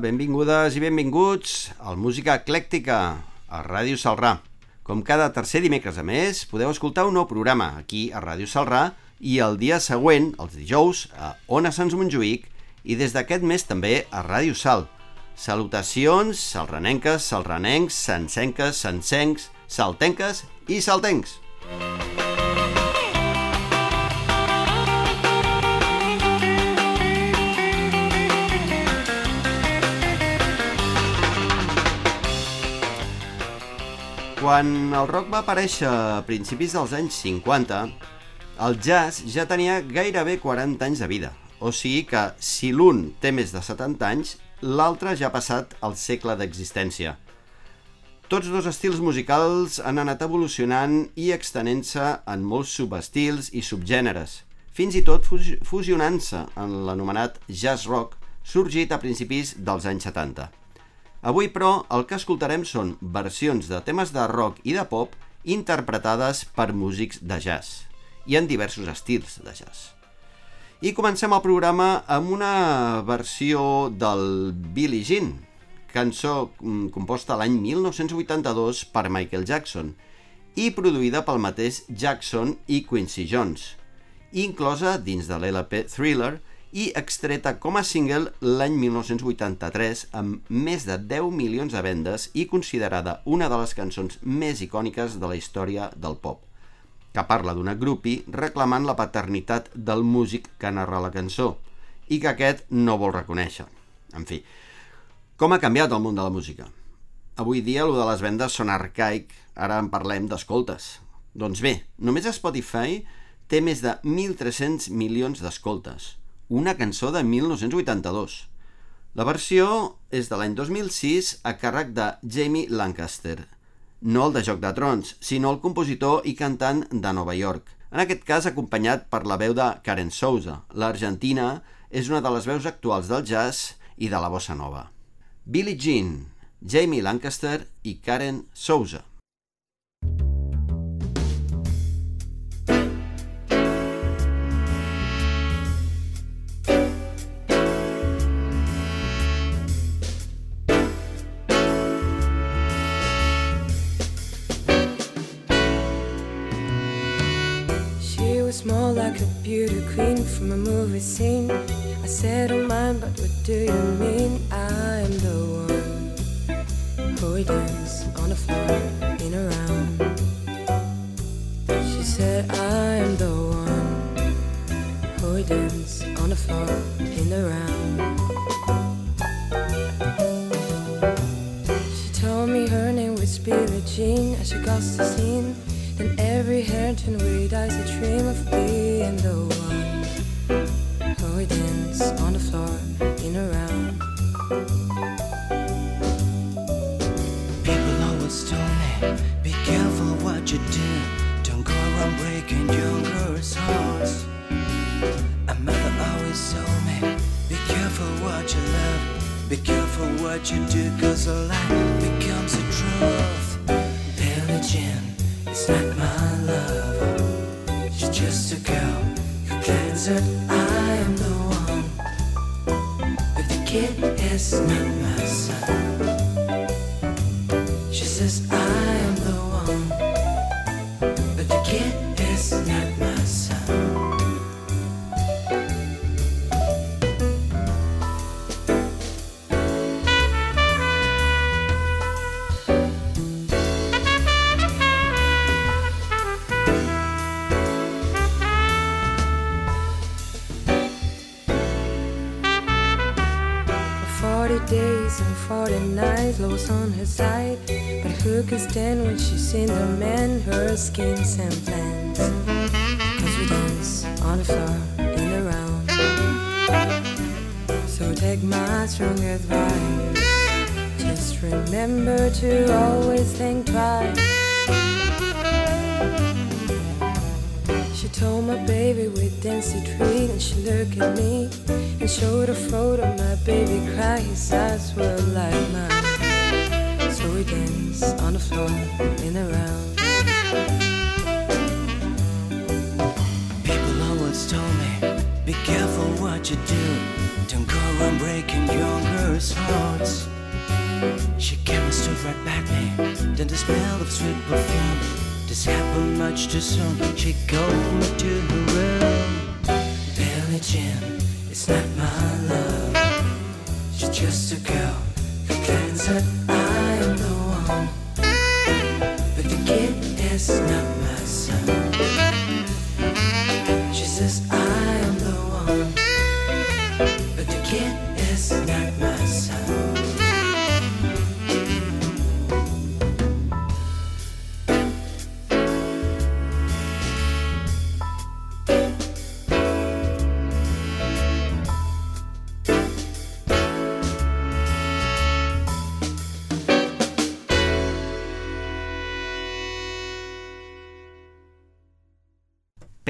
Benvingudes i benvinguts al Música Eclèctica, a Ràdio Salrà. Com cada tercer dimecres a més, podeu escoltar un nou programa aquí a Ràdio Salrà i el dia següent, els dijous, a Ona Sants Montjuïc i des d'aquest mes també a Ràdio Sal. Salutacions salranenques, salranencs, sancenques, sancencs, saltenques i saltencs. Quan el rock va aparèixer a principis dels anys 50, el jazz ja tenia gairebé 40 anys de vida. O sigui que si l'un té més de 70 anys, l'altre ja ha passat el segle d'existència. Tots dos estils musicals han anat evolucionant i extenent-se en molts subestils i subgèneres, fins i tot fusionant-se en l'anomenat jazz rock sorgit a principis dels anys 70. Avui, però, el que escoltarem són versions de temes de rock i de pop interpretades per músics de jazz i en diversos estils de jazz. I comencem el programa amb una versió del Billie Jean, cançó mm, composta l'any 1982 per Michael Jackson i produïda pel mateix Jackson i Quincy Jones, inclosa dins de l'LP Thriller i extreta com a single l'any 1983 amb més de 10 milions de vendes i considerada una de les cançons més icòniques de la història del pop, que parla d'una grupi reclamant la paternitat del músic que narra la cançó i que aquest no vol reconèixer. En fi, com ha canviat el món de la música? Avui dia, lo de les vendes són arcaic, ara en parlem d'escoltes. Doncs bé, només Spotify té més de 1.300 milions d'escoltes, una cançó de 1982. La versió és de l'any 2006 a càrrec de Jamie Lancaster, no el de Joc de Trons, sinó el compositor i cantant de Nova York, en aquest cas acompanyat per la veu de Karen Souza. L'Argentina és una de les veus actuals del jazz i de la bossa nova. Billie Jean, Jamie Lancaster i Karen Souza. Like a beauty queen from a movie scene. I said, Oh, mine, but what do you mean? I'm the one who dance on the floor in a round. She said, I am the one who dance on the floor in a round. She told me her name was Billie Jean as she crossed the scene. Every hair turned red as a dream of being the one who would dance on the floor in a round. People always told me, be careful what you do. Don't go around breaking young girls' hearts. A mother always told me, be careful what you love. Be careful what you do, cause a lie becomes a truth. Billie Jean my. She's just a girl who claims that I am the one. But the kid is not my son. Strong advice. Just remember to always think twice. She told my baby we with dancing treat and she looked at me and showed a photo my baby cry his eyes were like mine so we dance on the floor in a round People always told me, be careful what you do. Don't go around breaking young girls' hearts. She came and stood right back me. Then the smell of sweet perfume. This happened much too soon. She called me to her room. Billie Jean, it's not my love. She's just a girl who claims that I am the one. But the kid is not my son. She says I am kid is not my son.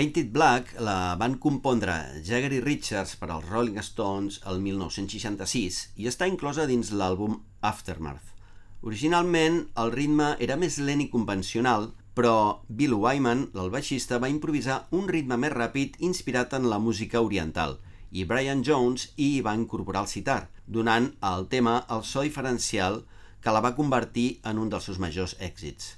Painted Black la van compondre Jagger i Richards per als Rolling Stones el 1966 i està inclosa dins l'àlbum Aftermath. Originalment, el ritme era més lent i convencional, però Bill Wyman, el baixista, va improvisar un ritme més ràpid inspirat en la música oriental, i Brian Jones hi va incorporar el sitar, donant al tema el so diferencial que la va convertir en un dels seus majors èxits,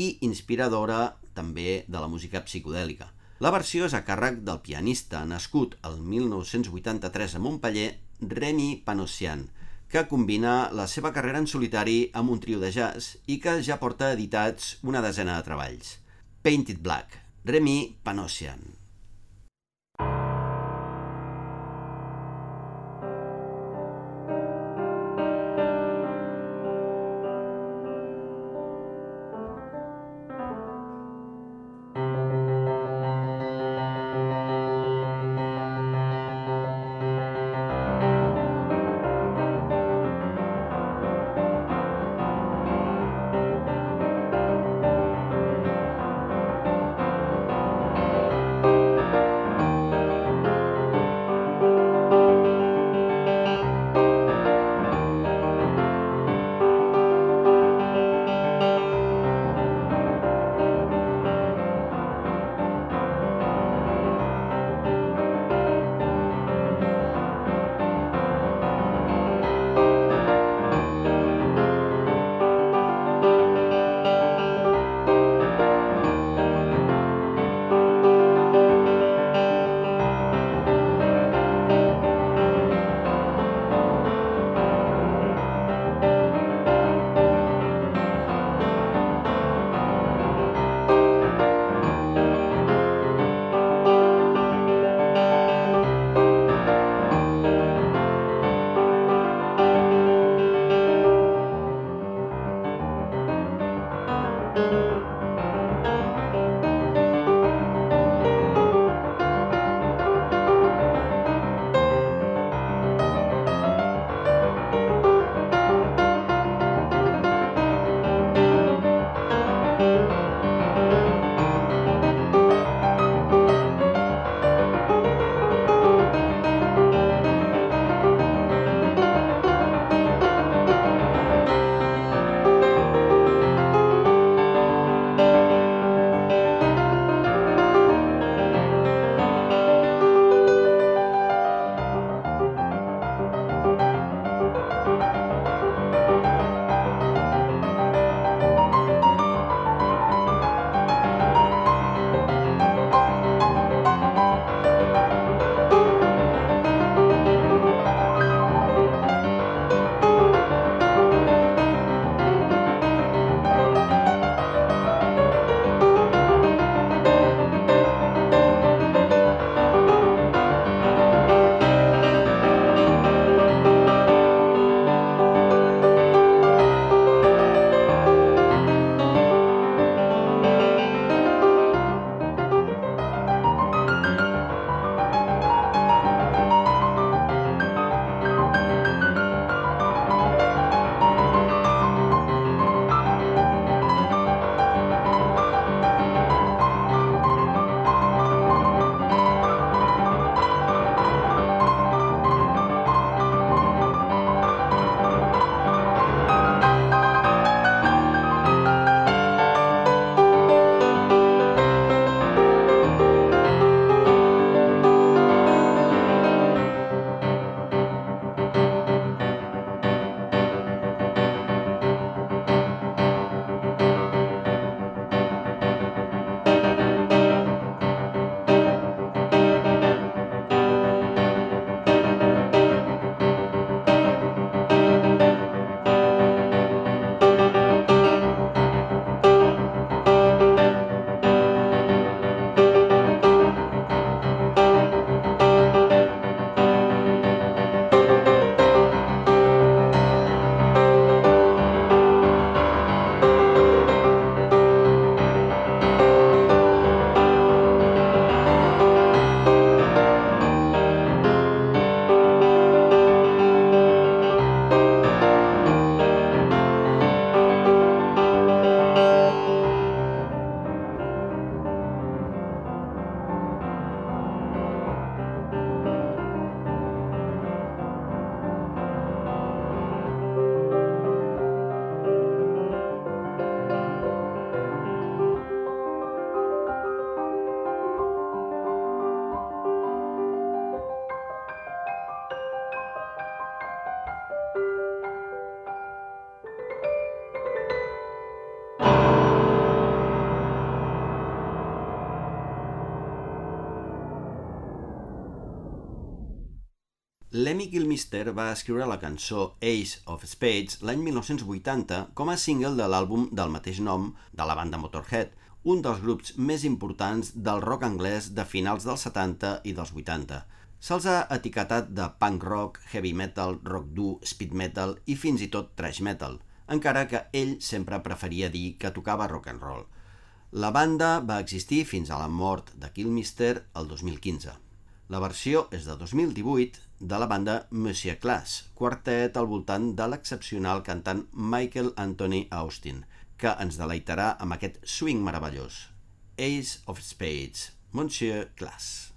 i inspiradora també de la música psicodèlica. La versió és a càrrec del pianista nascut el 1983 a Montpeller, Remy Panossian, que combina la seva carrera en solitari amb un trio de jazz i que ja porta editats una desena de treballs. Painted Black, Remy Panossian. Lemmy Kilmister va escriure la cançó Ace of Spades l'any 1980 com a single de l'àlbum del mateix nom de la banda Motorhead, un dels grups més importants del rock anglès de finals dels 70 i dels 80. Se'ls ha etiquetat de punk rock, heavy metal, rock dur, speed metal i fins i tot thrash metal, encara que ell sempre preferia dir que tocava rock and roll. La banda va existir fins a la mort de Kilmister el 2015. La versió és de 2018 de la banda Monsieur Class, quartet al voltant de l'excepcional cantant Michael Anthony Austin, que ens deleitarà amb aquest swing meravellós. Ace of Spades, Monsieur Class.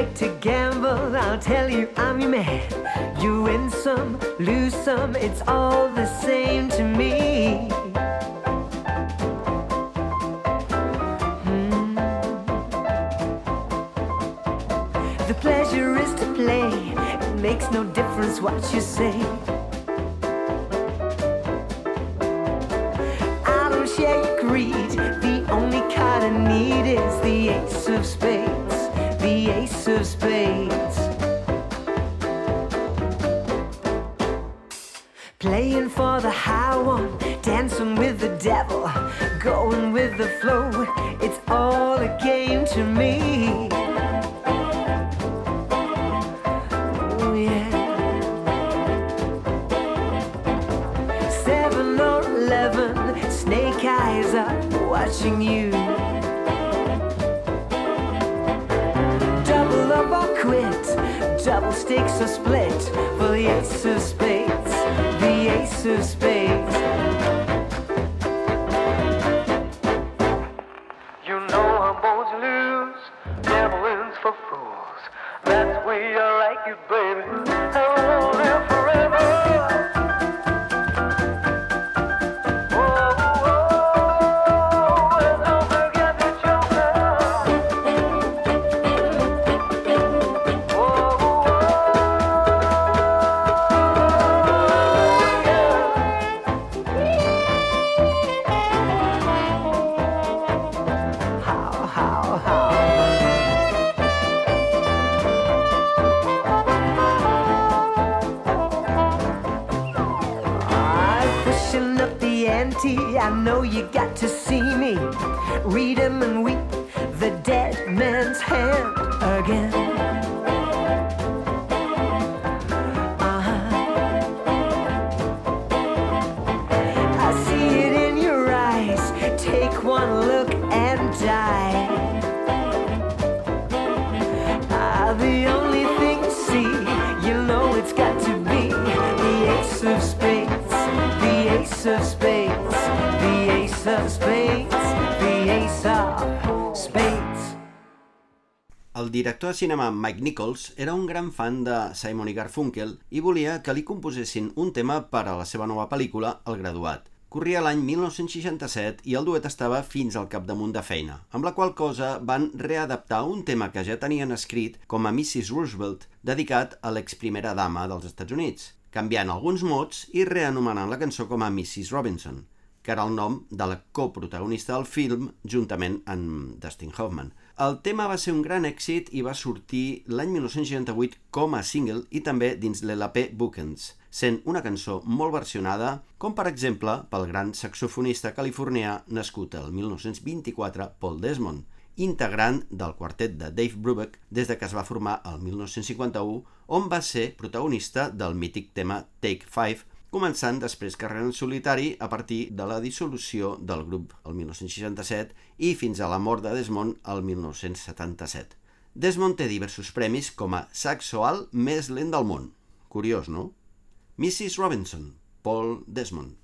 Like to gamble, I'll tell you I'm your man. You win some, lose some, it's all the same to me. Hmm. The pleasure is to play, it makes no difference what you say. I don't share your greed, the only card I need is the ace of spades the devil, going with the flow. It's all a game to me. Oh, yeah. Seven or eleven, snake eyes are watching you. Double up or quit, double stakes or split for the ace of spades, the ace of spades. De cinema Mike Nichols era un gran fan de Simon i Garfunkel i volia que li composessin un tema per a la seva nova pel·lícula, El graduat. Corria l'any 1967 i el duet estava fins al capdamunt de feina, amb la qual cosa van readaptar un tema que ja tenien escrit com a Mrs. Roosevelt, dedicat a l'ex-primera dama dels Estats Units, canviant alguns mots i reanomenant la cançó com a Mrs. Robinson, que era el nom de la coprotagonista del film juntament amb Dustin Hoffman. El tema va ser un gran èxit i va sortir l'any 1968 com a single i també dins l'LP Bookends, sent una cançó molt versionada, com per exemple pel gran saxofonista californià nascut el 1924, Paul Desmond, integrant del quartet de Dave Brubeck des de que es va formar el 1951, on va ser protagonista del mític tema Take 5, començant després carrera en solitari a partir de la dissolució del grup el 1967 i fins a la mort de Desmond el 1977. Desmond té diversos premis com a saxo alt més lent del món. Curiós, no? Mrs. Robinson, Paul Desmond.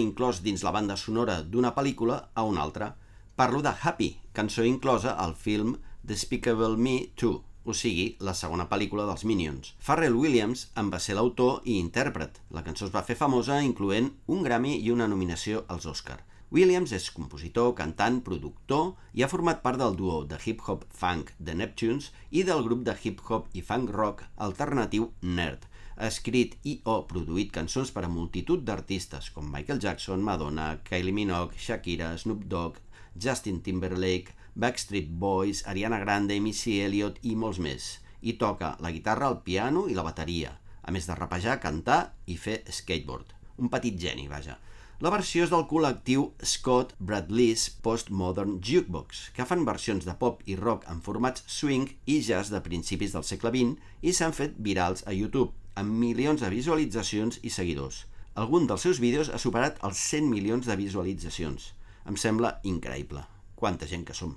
Inclòs dins la banda sonora d'una pel·lícula a una altra. Parlo de Happy, cançó inclosa al film Despicable Me 2, o sigui, la segona pel·lícula dels Minions. Pharrell Williams en va ser l'autor i intèrpret. La cançó es va fer famosa incloent un Grammy i una nominació als Oscar. Williams és compositor, cantant, productor i ha format part del duo de hip-hop funk The Neptunes i del grup de hip-hop i funk rock alternatiu Nerd. Ha escrit i o produït cançons per a multitud d'artistes com Michael Jackson, Madonna, Kylie Minogue, Shakira, Snoop Dogg, Justin Timberlake, Backstreet Boys, Ariana Grande, Missy Elliott i molts més. I toca la guitarra, el piano i la bateria, a més de rapejar, cantar i fer skateboard. Un petit geni, vaja. La versió és del col·lectiu Scott Bradley's Postmodern Jukebox, que fan versions de pop i rock en formats swing i jazz de principis del segle XX i s'han fet virals a YouTube, amb milions de visualitzacions i seguidors. Algun dels seus vídeos ha superat els 100 milions de visualitzacions. Em sembla increïble. Quanta gent que som.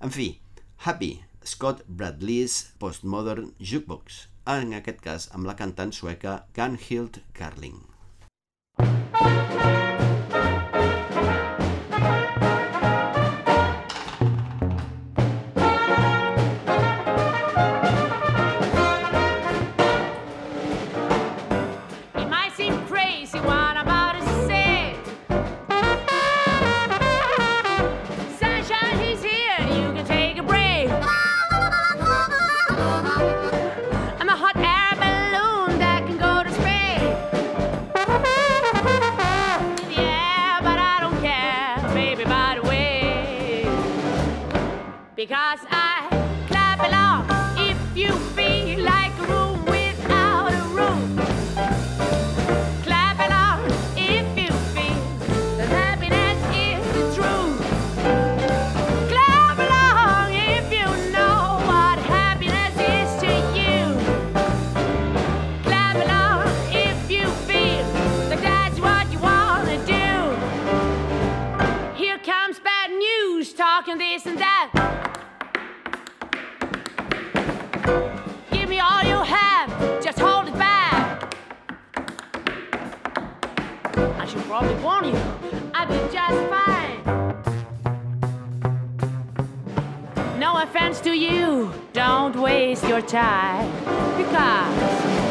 En fi, Happy, Scott Bradley's Postmodern Jukebox, en aquest cas amb la cantant sueca Gunhild Carling. It Fine. No offense to you, don't waste your time. Because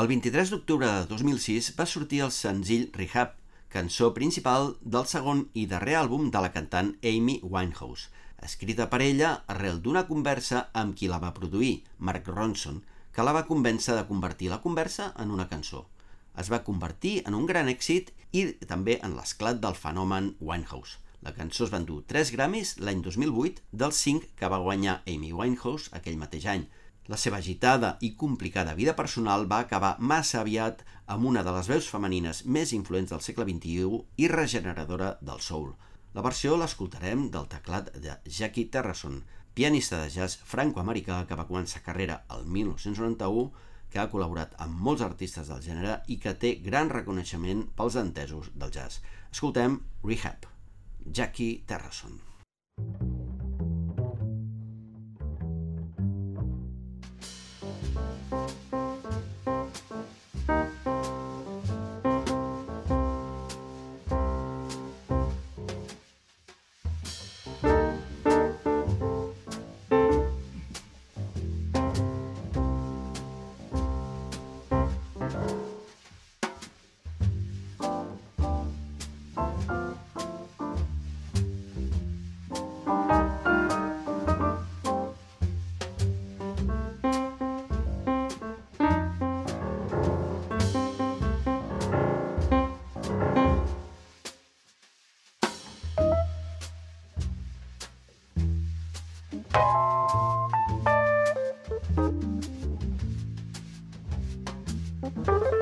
El 23 d'octubre de 2006 va sortir el senzill Rehab, cançó principal del segon i darrer àlbum de la cantant Amy Winehouse, escrita per ella arrel d'una conversa amb qui la va produir, Mark Ronson, que la va convèncer de convertir la conversa en una cançó. Es va convertir en un gran èxit i també en l'esclat del fenomen Winehouse. La cançó es va endur 3 Grammys l'any 2008 dels 5 que va guanyar Amy Winehouse aquell mateix any. La seva agitada i complicada vida personal va acabar massa aviat amb una de les veus femenines més influents del segle XXI i regeneradora del soul. La versió l'escoltarem del teclat de Jackie Terrason, pianista de jazz franco-americà que va començar carrera el 1991, que ha col·laborat amb molts artistes del gènere i que té gran reconeixement pels entesos del jazz. Escoltem Rehab, Jackie Música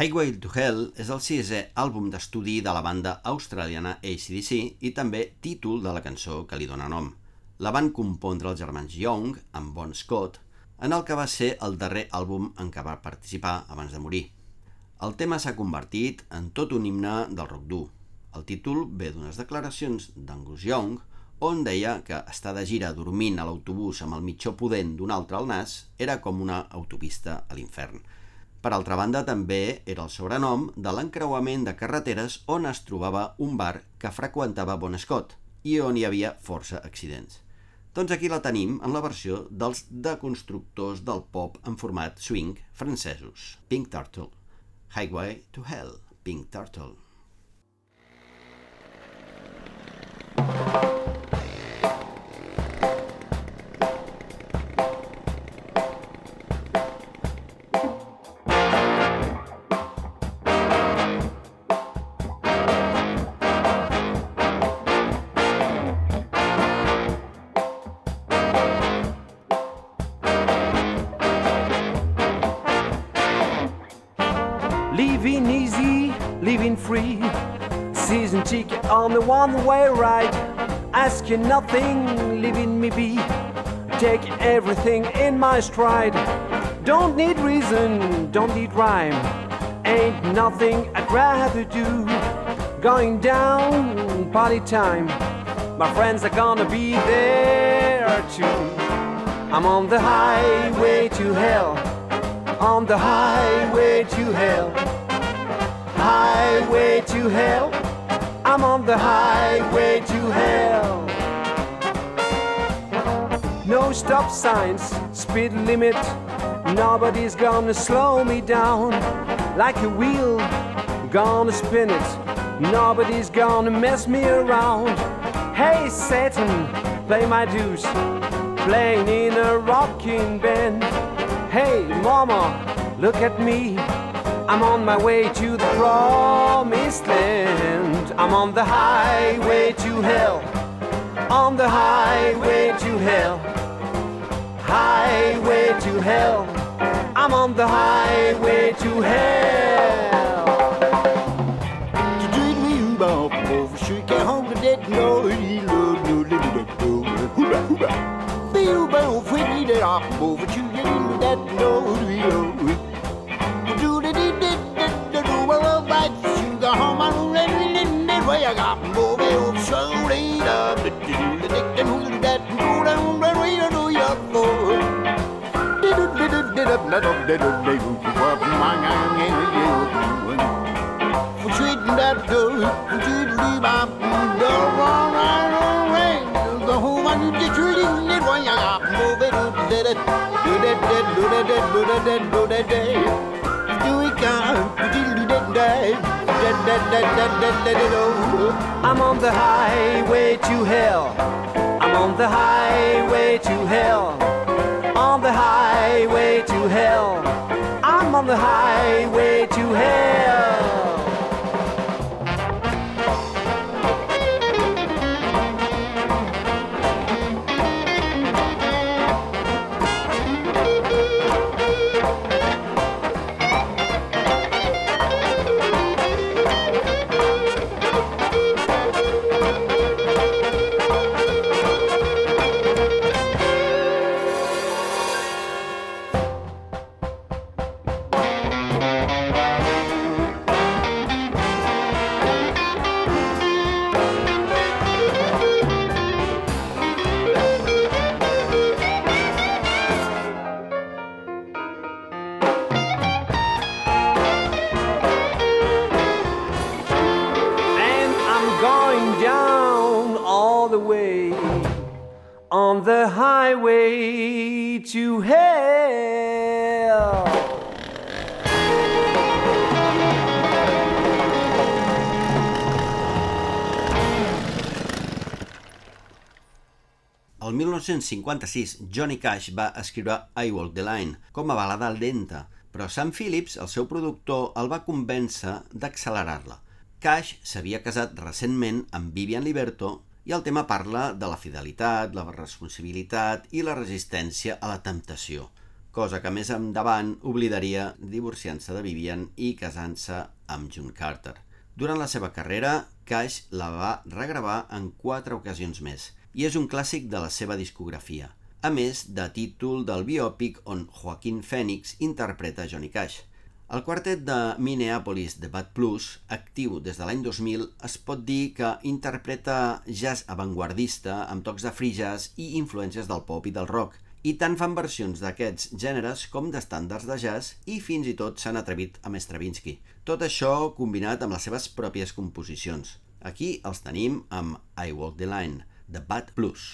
Highway to Hell és el sisè àlbum d'estudi de la banda australiana ACDC i també títol de la cançó que li dóna nom. La van compondre els germans Young amb Bon Scott, en el que va ser el darrer àlbum en què va participar abans de morir. El tema s'ha convertit en tot un himne del rock dur. El títol ve d'unes declaracions d'Angus Young, on deia que estar de gira dormint a l'autobús amb el mitjó pudent d'un altre al nas era com una autopista a l'infern. Per altra banda, també era el sobrenom de l'encreuament de carreteres on es trobava un bar que freqüentava Bon Scott i on hi havia força accidents. Doncs aquí la tenim en la versió dels deconstructors del pop en format swing francesos, Pink Turtle. Highway to Hell, Pink Turtle. Living one way ride. Asking nothing, leaving me be. Take everything in my stride. Don't need reason, don't need rhyme. Ain't nothing I'd rather do. Going down, party time. My friends are gonna be there too. I'm on the highway to hell on the highway to hell. Highway to hell. I'm on the highway to hell. No stop signs, speed limit. Nobody's gonna slow me down. Like a wheel, gonna spin it. Nobody's gonna mess me around. Hey Satan, play my deuce. Playing in a rocking band. Hey, mama, look at me. I'm on my way to the promised land. I'm on the highway to hell. On the highway to hell. Highway to hell. I'm on the highway to hell. I'm on the highway to hell. I'm on the highway to hell. On the highway to hell. On the highway to hell. El 1956, Johnny Cash va escriure I Walk the Line com a balada lenta, però Sam Phillips, el seu productor, el va convèncer d'accelerar-la. Cash s'havia casat recentment amb Vivian Liberto i el tema parla de la fidelitat, la responsabilitat i la resistència a la temptació, cosa que més endavant oblidaria divorciant-se de Vivian i casant-se amb June Carter. Durant la seva carrera, Cash la va regravar en quatre ocasions més i és un clàssic de la seva discografia, a més de títol del biòpic on Joaquin Phoenix interpreta Johnny Cash. El quartet de Minneapolis de Bad Plus, actiu des de l'any 2000, es pot dir que interpreta jazz avantguardista amb tocs de free jazz i influències del pop i del rock, i tant fan versions d'aquests gèneres com d'estàndards de jazz i fins i tot s'han atrevit amb Stravinsky. Tot això combinat amb les seves pròpies composicions. Aquí els tenim amb I Walk the Line, de Bad Blues.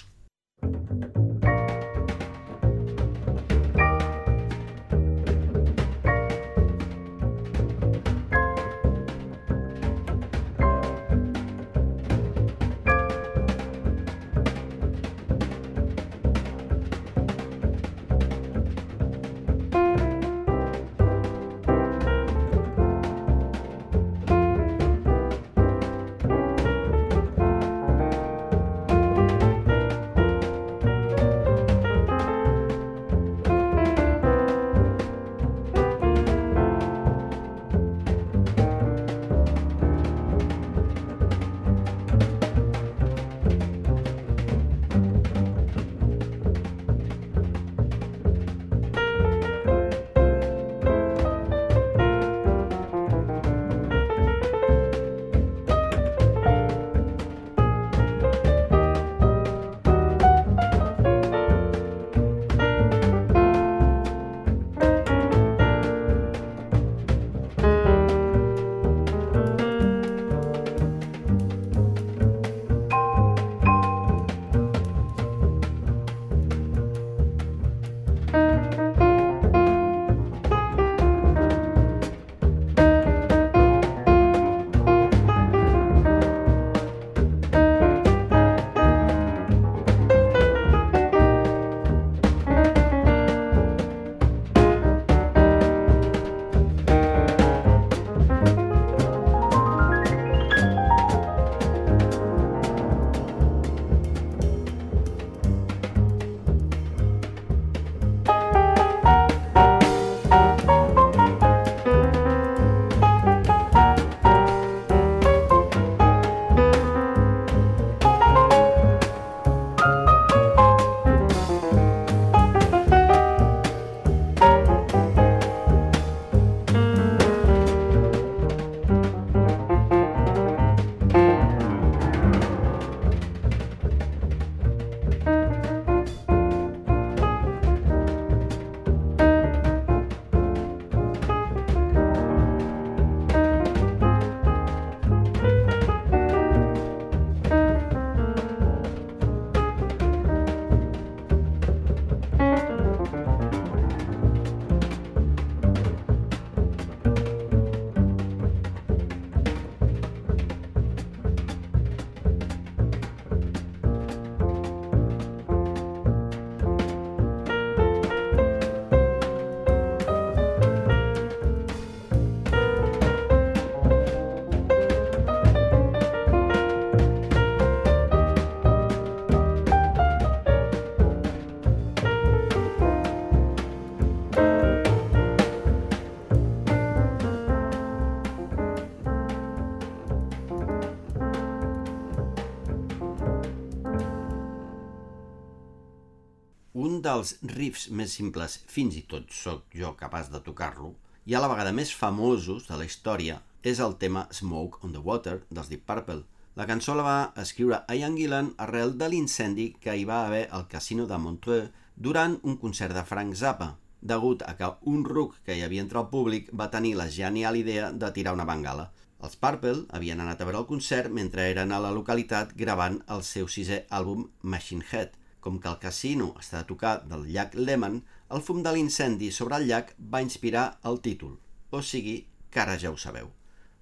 Dels riffs més simples, fins i tot sóc jo capaç de tocar-lo, i a la vegada més famosos de la història, és el tema Smoke on the Water dels Deep Purple. La cançó la va escriure Ian Gillan arrel de l'incendi que hi va haver al casino de Montreux durant un concert de Frank Zappa, degut a que un ruc que hi havia entre el públic va tenir la genial idea de tirar una bengala. Els Purple havien anat a veure el concert mentre eren a la localitat gravant el seu sisè àlbum Machine Head. Com que el casino està a tocar del llac Lehman, el fum de l'incendi sobre el llac va inspirar el títol, o sigui que ara ja ho sabeu.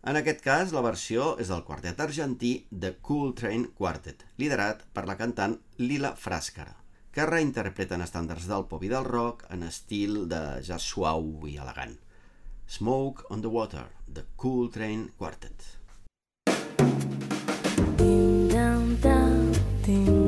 En aquest cas, la versió és del quartet argentí The Cool Train Quartet, liderat per la cantant Lila Fràscara, que reinterpreten estàndards del pop i del rock en estil de jazz suau i elegant. Smoke on the Water, The Cool Train Quartet. Ding dong dong, ding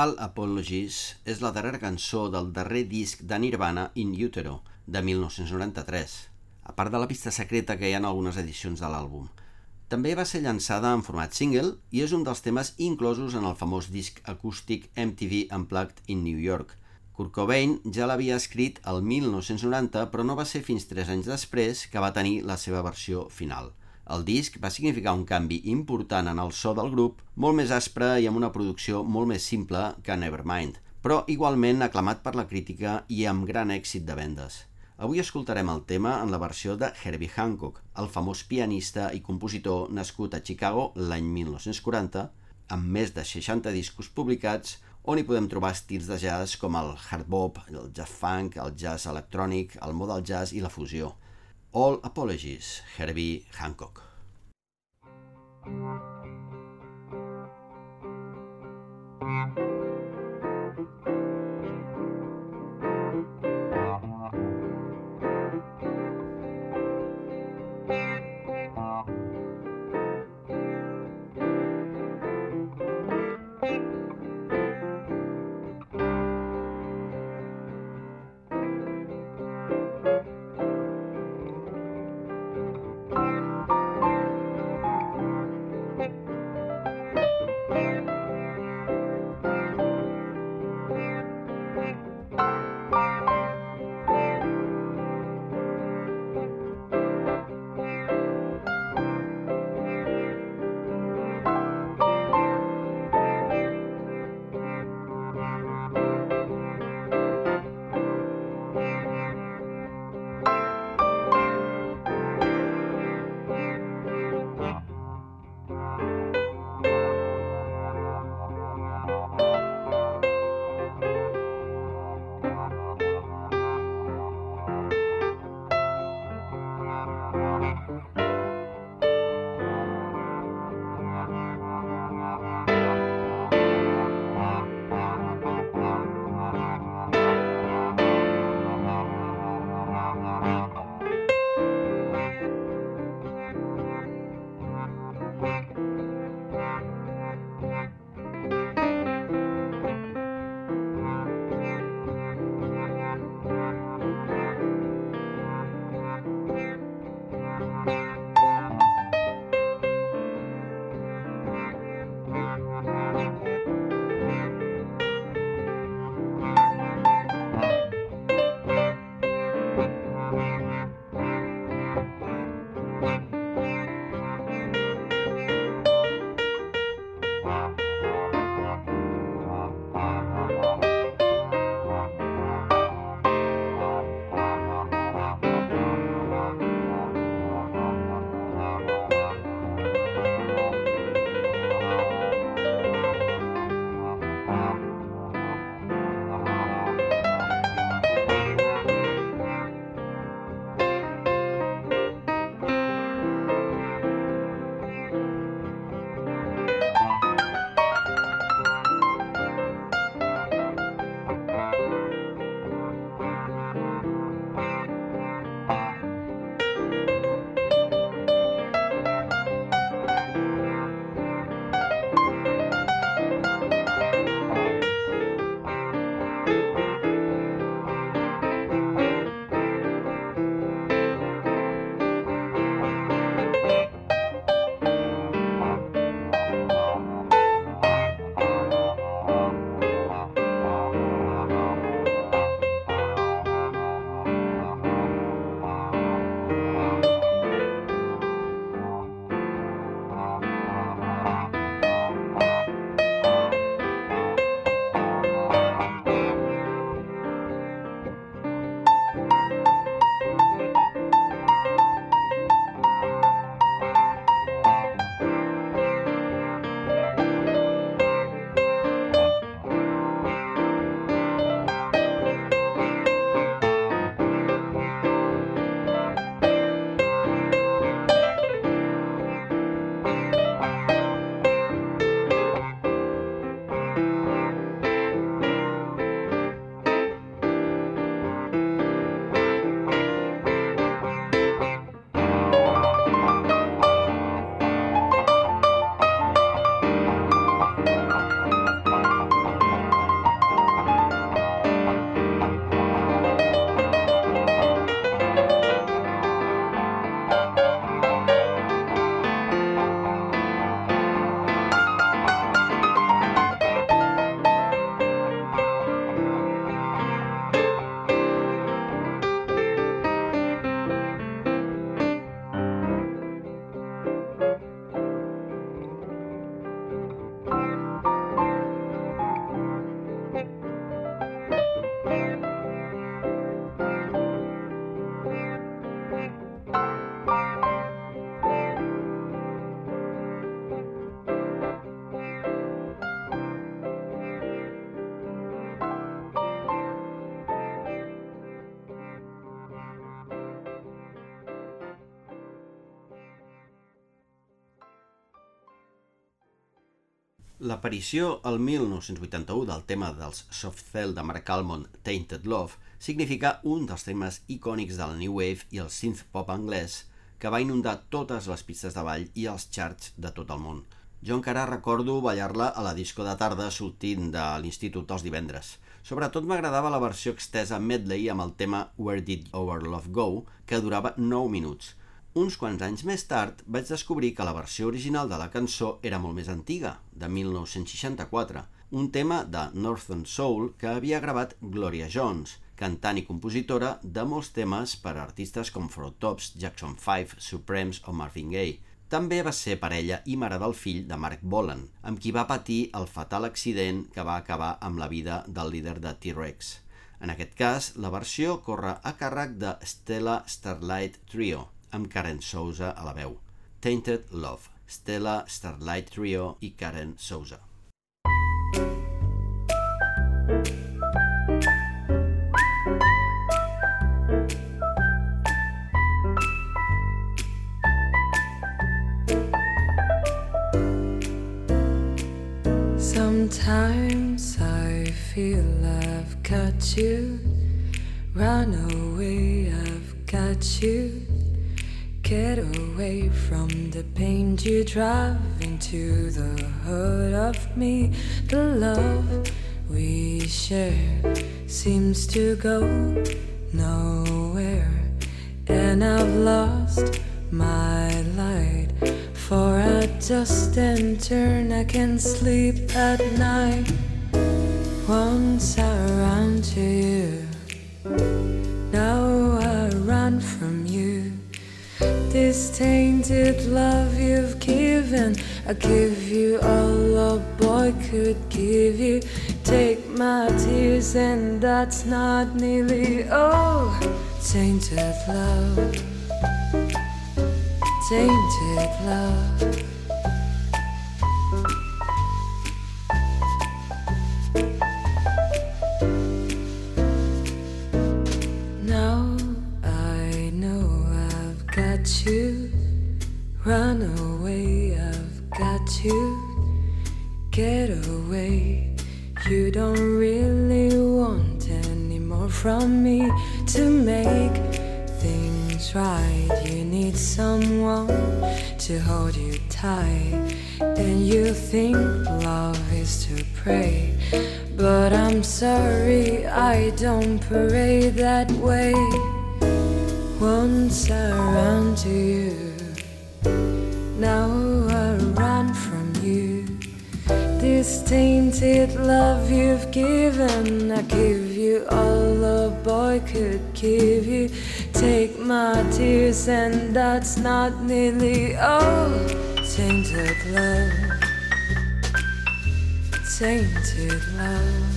All Apologies és la darrera cançó del darrer disc de Nirvana In Utero, de 1993, a part de la pista secreta que hi ha en algunes edicions de l'àlbum. També va ser llançada en format single i és un dels temes inclosos en el famós disc acústic MTV Unplugged in New York. Kurt Cobain ja l'havia escrit el 1990, però no va ser fins 3 anys després que va tenir la seva versió final. El disc va significar un canvi important en el so del grup, molt més aspre i amb una producció molt més simple que Nevermind, però igualment aclamat per la crítica i amb gran èxit de vendes. Avui escoltarem el tema en la versió de Herbie Hancock, el famós pianista i compositor nascut a Chicago l'any 1940, amb més de 60 discos publicats, on hi podem trobar estils de jazz com el hard bop, el jazz funk, el jazz electrònic, el modal jazz i la fusió. All Apologies, Herbie Hancock. L'aparició al 1981 del tema dels Soft Cell de Mark Almond, Tainted Love, significa un dels temes icònics del New Wave i el synth pop anglès que va inundar totes les pistes de ball i els charts de tot el món. Jo encara recordo ballar-la a la disco de tarda sortint de l'institut els divendres. Sobretot m'agradava la versió extesa medley amb el tema Where Did Our Love Go, que durava 9 minuts. Uns quants anys més tard vaig descobrir que la versió original de la cançó era molt més antiga, de 1964, un tema de Northern Soul que havia gravat Gloria Jones, cantant i compositora de molts temes per a artistes com Frog Tops, Jackson 5, Supremes o Marvin Gaye. També va ser parella i mare del fill de Mark Bolan, amb qui va patir el fatal accident que va acabar amb la vida del líder de T-Rex. En aquest cas, la versió corre a càrrec de Stella Starlight Trio, amb Karen Souza a la veu. Tainted Love, Stella Starlight Trio i Karen Souza. Sometimes I feel I've got you. Run away, I've got you. Away from the pain you drive into the heart of me. The love we share seems to go nowhere, and I've lost my light. For I just and turn, I can sleep at night. Once I ran to you, now I run from. This tainted love you've given, I give you all a boy could give you. Take my tears, and that's not nearly all. Tainted love, tainted love. Run away, I've got to Get away. You don't really want any more from me to make things right. You need someone to hold you tight. And you think love is to pray. But I'm sorry, I don't parade that way. Once I ran to you, now I run from you. This tainted love you've given, I give you all a boy could give you. Take my tears, and that's not nearly all. Tainted love, tainted love.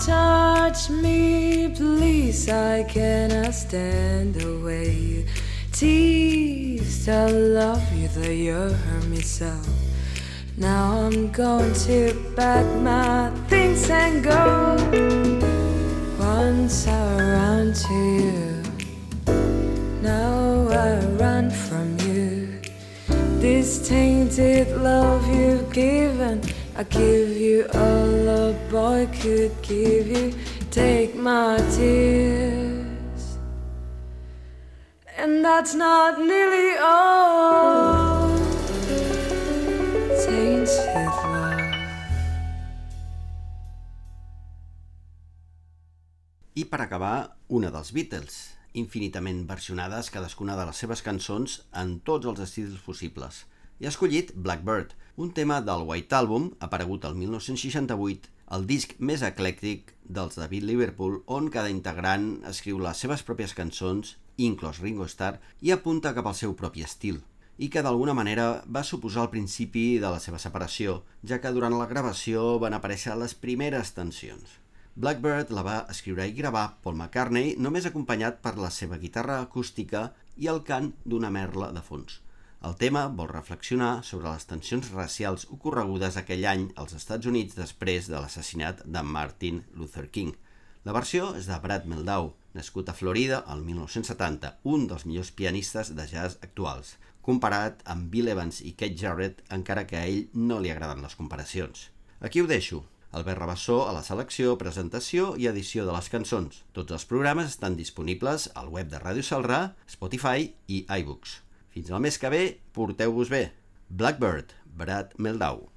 Touch me, please. I cannot stand the way you tease. I love you, though you hurt me so. Now I'm going to pack my things and go. Once I ran to you, now I run from you. This tainted love you've given, I give you all a boy could give you. Take my tears, and that's not nearly all. Tainted love. I per acabar, una dels Beatles, infinitament versionades cadascuna de les seves cançons en tots els estils possibles. I ha escollit Blackbird, un tema del White Album, aparegut el 1968, el disc més eclèctic dels David Liverpool, on cada integrant escriu les seves pròpies cançons, inclòs Ringo Starr, i apunta cap al seu propi estil i que d'alguna manera va suposar el principi de la seva separació, ja que durant la gravació van aparèixer les primeres tensions. Blackbird la va escriure i gravar Paul McCartney només acompanyat per la seva guitarra acústica i el cant d'una merla de fons. El tema vol reflexionar sobre les tensions racials ocorregudes aquell any als Estats Units després de l'assassinat de Martin Luther King. La versió és de Brad Meldau, nascut a Florida el 1970, un dels millors pianistes de jazz actuals, comparat amb Bill Evans i Kate Jarrett, encara que a ell no li agraden les comparacions. Aquí ho deixo. Albert Rabassó a la selecció, presentació i edició de les cançons. Tots els programes estan disponibles al web de Ràdio Salrà, Spotify i iBooks. Fins al mes que ve, porteu-vos bé. Blackbird, Brad Meldau.